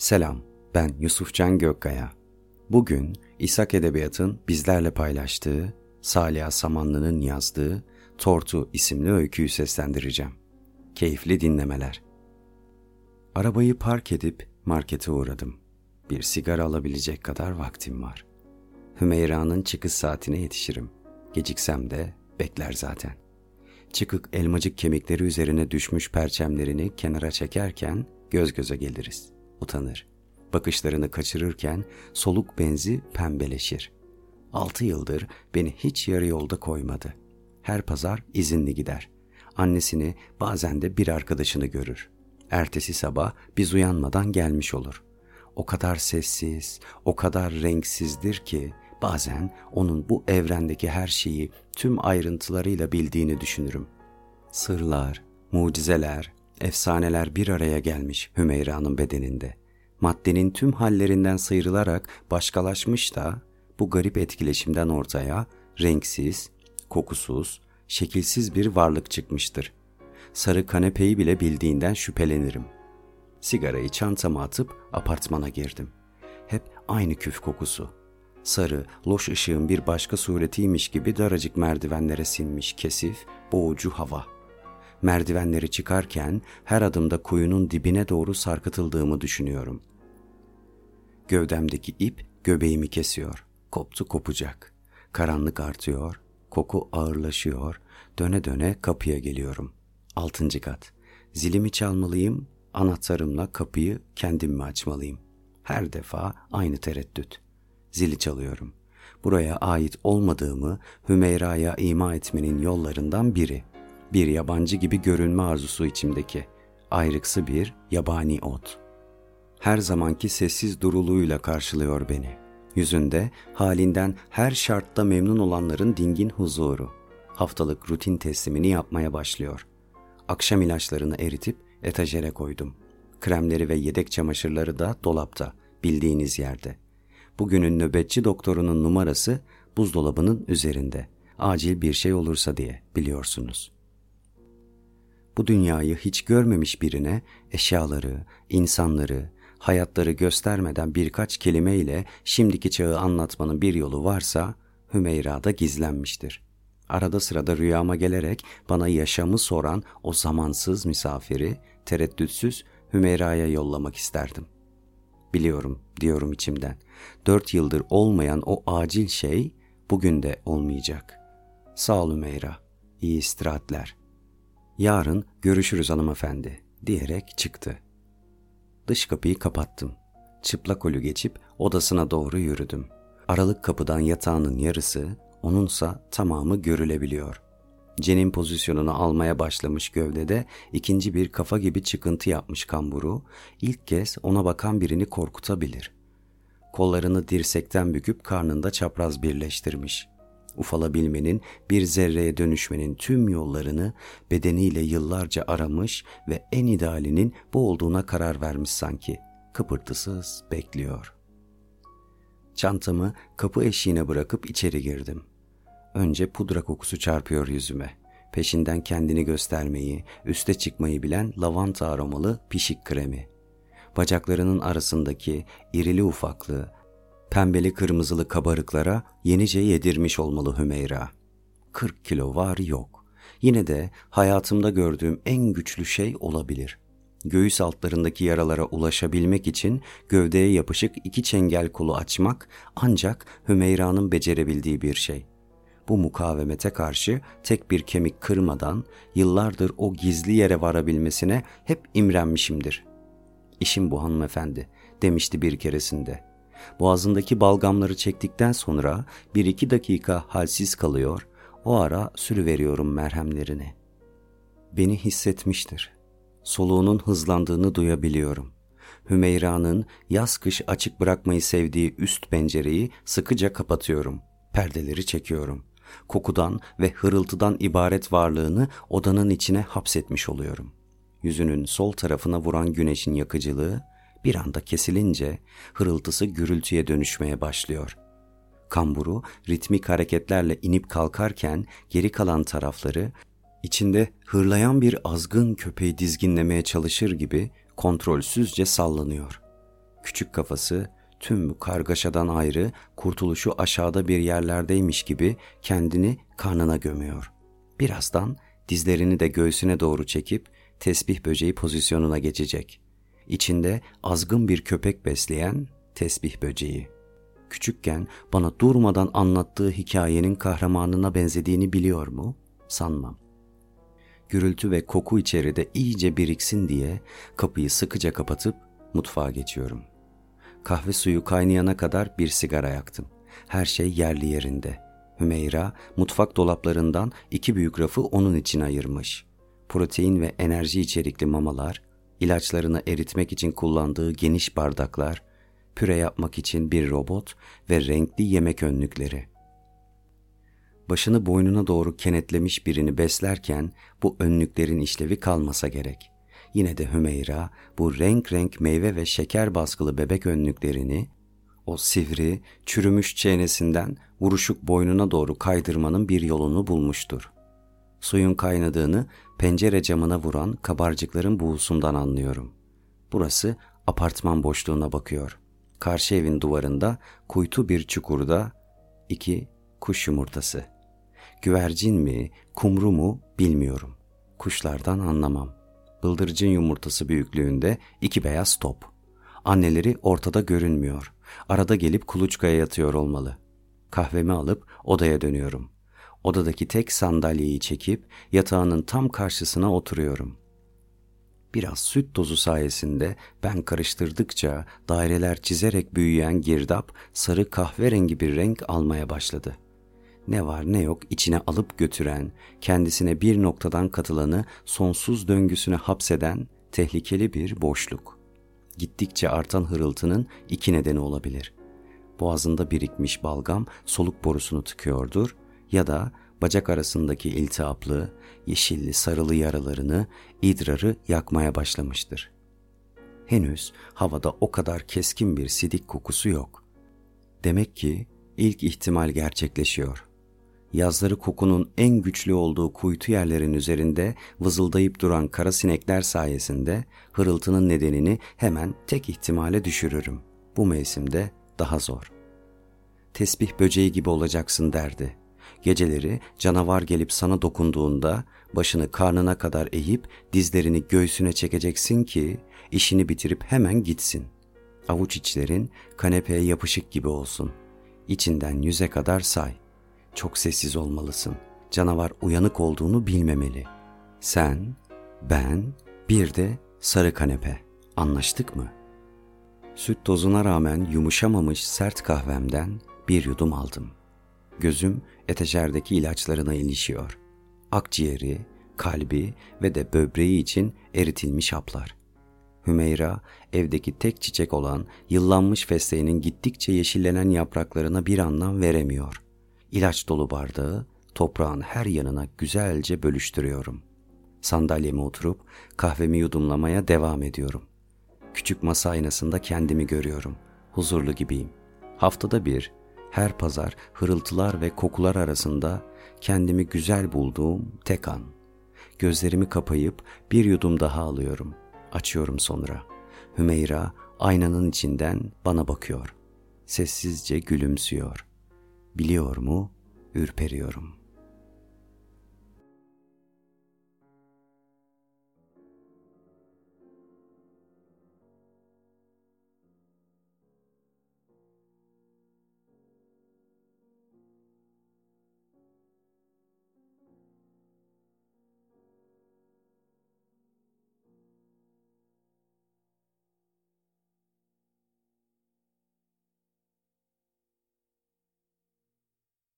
Selam, ben Yusufcan Gökkaya. Bugün İshak Edebiyat'ın bizlerle paylaştığı, Salih Samanlı'nın yazdığı Tortu isimli öyküyü seslendireceğim. Keyifli dinlemeler. Arabayı park edip markete uğradım. Bir sigara alabilecek kadar vaktim var. Hümeyra'nın çıkış saatine yetişirim. Geciksem de bekler zaten. Çıkık elmacık kemikleri üzerine düşmüş perçemlerini kenara çekerken göz göze geliriz.'' Utanır. Bakışlarını kaçırırken soluk benzi pembeleşir. Altı yıldır beni hiç yarı yolda koymadı. Her pazar izinli gider. Annesini bazen de bir arkadaşını görür. Ertesi sabah biz uyanmadan gelmiş olur. O kadar sessiz, o kadar renksizdir ki bazen onun bu evrendeki her şeyi tüm ayrıntılarıyla bildiğini düşünürüm. Sırlar, mucizeler, efsaneler bir araya gelmiş Hümeyra'nın bedeninde. Maddenin tüm hallerinden sıyrılarak başkalaşmış da bu garip etkileşimden ortaya renksiz, kokusuz, şekilsiz bir varlık çıkmıştır. Sarı kanepeyi bile bildiğinden şüphelenirim. Sigarayı çantama atıp apartmana girdim. Hep aynı küf kokusu. Sarı, loş ışığın bir başka suretiymiş gibi daracık merdivenlere sinmiş kesif, boğucu hava.'' Merdivenleri çıkarken her adımda kuyunun dibine doğru sarkıtıldığımı düşünüyorum. Gövdemdeki ip göbeğimi kesiyor. Koptu kopacak. Karanlık artıyor, koku ağırlaşıyor. Döne döne kapıya geliyorum. Altıncı kat. Zilimi çalmalıyım, anahtarımla kapıyı kendim mi açmalıyım? Her defa aynı tereddüt. Zili çalıyorum. Buraya ait olmadığımı Hümeyra'ya ima etmenin yollarından biri bir yabancı gibi görünme arzusu içimdeki, ayrıksı bir yabani ot. Her zamanki sessiz duruluğuyla karşılıyor beni. Yüzünde halinden her şartta memnun olanların dingin huzuru. Haftalık rutin teslimini yapmaya başlıyor. Akşam ilaçlarını eritip etajere koydum. Kremleri ve yedek çamaşırları da dolapta, bildiğiniz yerde. Bugünün nöbetçi doktorunun numarası buzdolabının üzerinde. Acil bir şey olursa diye biliyorsunuz.'' Bu dünyayı hiç görmemiş birine eşyaları, insanları, hayatları göstermeden birkaç kelimeyle şimdiki çağı anlatmanın bir yolu varsa Hümeyra'da gizlenmiştir. Arada sırada rüyama gelerek bana yaşamı soran o zamansız misafiri tereddütsüz Hümeyra'ya yollamak isterdim. Biliyorum diyorum içimden. Dört yıldır olmayan o acil şey bugün de olmayacak. Sağ ol Hümeyra. İyi istirahatler. Yarın görüşürüz hanımefendi diyerek çıktı. Dış kapıyı kapattım. Çıplak ölü geçip odasına doğru yürüdüm. Aralık kapıdan yatağının yarısı, onunsa tamamı görülebiliyor. Cenin pozisyonunu almaya başlamış gövdede ikinci bir kafa gibi çıkıntı yapmış kamburu, ilk kez ona bakan birini korkutabilir. Kollarını dirsekten büküp karnında çapraz birleştirmiş ufalabilmenin, bir zerreye dönüşmenin tüm yollarını bedeniyle yıllarca aramış ve en idealinin bu olduğuna karar vermiş sanki. Kıpırtısız bekliyor. Çantamı kapı eşiğine bırakıp içeri girdim. Önce pudra kokusu çarpıyor yüzüme. Peşinden kendini göstermeyi, üste çıkmayı bilen lavanta aromalı pişik kremi. Bacaklarının arasındaki irili ufaklı, pembeli kırmızılı kabarıklara yenice yedirmiş olmalı Hümeyra. 40 kilo var yok. Yine de hayatımda gördüğüm en güçlü şey olabilir. Göğüs altlarındaki yaralara ulaşabilmek için gövdeye yapışık iki çengel kolu açmak ancak Hümeyra'nın becerebildiği bir şey. Bu mukavemete karşı tek bir kemik kırmadan yıllardır o gizli yere varabilmesine hep imrenmişimdir. İşim bu hanımefendi demişti bir keresinde.'' Boğazındaki balgamları çektikten sonra bir iki dakika halsiz kalıyor, o ara sürüveriyorum merhemlerini. Beni hissetmiştir. Soluğunun hızlandığını duyabiliyorum. Hümeyra'nın yaz kış açık bırakmayı sevdiği üst pencereyi sıkıca kapatıyorum. Perdeleri çekiyorum. Kokudan ve hırıltıdan ibaret varlığını odanın içine hapsetmiş oluyorum. Yüzünün sol tarafına vuran güneşin yakıcılığı bir anda kesilince hırıltısı gürültüye dönüşmeye başlıyor. Kamburu ritmik hareketlerle inip kalkarken geri kalan tarafları içinde hırlayan bir azgın köpeği dizginlemeye çalışır gibi kontrolsüzce sallanıyor. Küçük kafası tüm bu kargaşadan ayrı, kurtuluşu aşağıda bir yerlerdeymiş gibi kendini karnına gömüyor. Birazdan dizlerini de göğsüne doğru çekip tesbih böceği pozisyonuna geçecek. İçinde azgın bir köpek besleyen tesbih böceği. Küçükken bana durmadan anlattığı hikayenin kahramanına benzediğini biliyor mu? Sanmam. Gürültü ve koku içeride iyice biriksin diye kapıyı sıkıca kapatıp mutfağa geçiyorum. Kahve suyu kaynayana kadar bir sigara yaktım. Her şey yerli yerinde. Hümeyra mutfak dolaplarından iki büyük rafı onun için ayırmış. Protein ve enerji içerikli mamalar, ilaçlarını eritmek için kullandığı geniş bardaklar, püre yapmak için bir robot ve renkli yemek önlükleri. Başını boynuna doğru kenetlemiş birini beslerken bu önlüklerin işlevi kalmasa gerek. Yine de Hümeyra bu renk renk meyve ve şeker baskılı bebek önlüklerini o sivri, çürümüş çenesinden vuruşuk boynuna doğru kaydırmanın bir yolunu bulmuştur. Suyun kaynadığını pencere camına vuran kabarcıkların buğusundan anlıyorum. Burası apartman boşluğuna bakıyor. Karşı evin duvarında kuytu bir çukurda iki kuş yumurtası. Güvercin mi, kumru mu bilmiyorum. Kuşlardan anlamam. Bıldırcın yumurtası büyüklüğünde iki beyaz top. Anneleri ortada görünmüyor. Arada gelip kuluçkaya yatıyor olmalı. Kahvemi alıp odaya dönüyorum. Odadaki tek sandalyeyi çekip yatağının tam karşısına oturuyorum. Biraz süt tozu sayesinde ben karıştırdıkça daireler çizerek büyüyen girdap sarı kahverengi bir renk almaya başladı. Ne var ne yok içine alıp götüren, kendisine bir noktadan katılanı sonsuz döngüsüne hapseden tehlikeli bir boşluk. Gittikçe artan hırıltının iki nedeni olabilir. Boğazında birikmiş balgam soluk borusunu tıkıyordur ya da bacak arasındaki iltihaplı, yeşilli sarılı yaralarını, idrarı yakmaya başlamıştır. Henüz havada o kadar keskin bir sidik kokusu yok. Demek ki ilk ihtimal gerçekleşiyor. Yazları kokunun en güçlü olduğu kuytu yerlerin üzerinde vızıldayıp duran kara sinekler sayesinde hırıltının nedenini hemen tek ihtimale düşürürüm. Bu mevsimde daha zor. Tesbih böceği gibi olacaksın derdi. Geceleri canavar gelip sana dokunduğunda başını karnına kadar eğip dizlerini göğsüne çekeceksin ki işini bitirip hemen gitsin. Avuç içlerin kanepeye yapışık gibi olsun. İçinden yüze kadar say. Çok sessiz olmalısın. Canavar uyanık olduğunu bilmemeli. Sen, ben, bir de sarı kanepe. Anlaştık mı? Süt tozuna rağmen yumuşamamış sert kahvemden bir yudum aldım. Gözüm eteşerdeki ilaçlarına ilişiyor. Akciğeri, kalbi ve de böbreği için eritilmiş haplar. Hümeyra evdeki tek çiçek olan yıllanmış fesleğenin gittikçe yeşillenen yapraklarına bir anlam veremiyor. İlaç dolu bardağı toprağın her yanına güzelce bölüştürüyorum. Sandalyeme oturup kahvemi yudumlamaya devam ediyorum. Küçük masa aynasında kendimi görüyorum. Huzurlu gibiyim. Haftada bir her pazar hırıltılar ve kokular arasında kendimi güzel bulduğum tek an. Gözlerimi kapayıp bir yudum daha alıyorum. Açıyorum sonra. Hümeyra aynanın içinden bana bakıyor. Sessizce gülümsüyor. Biliyor mu? Ürperiyorum.''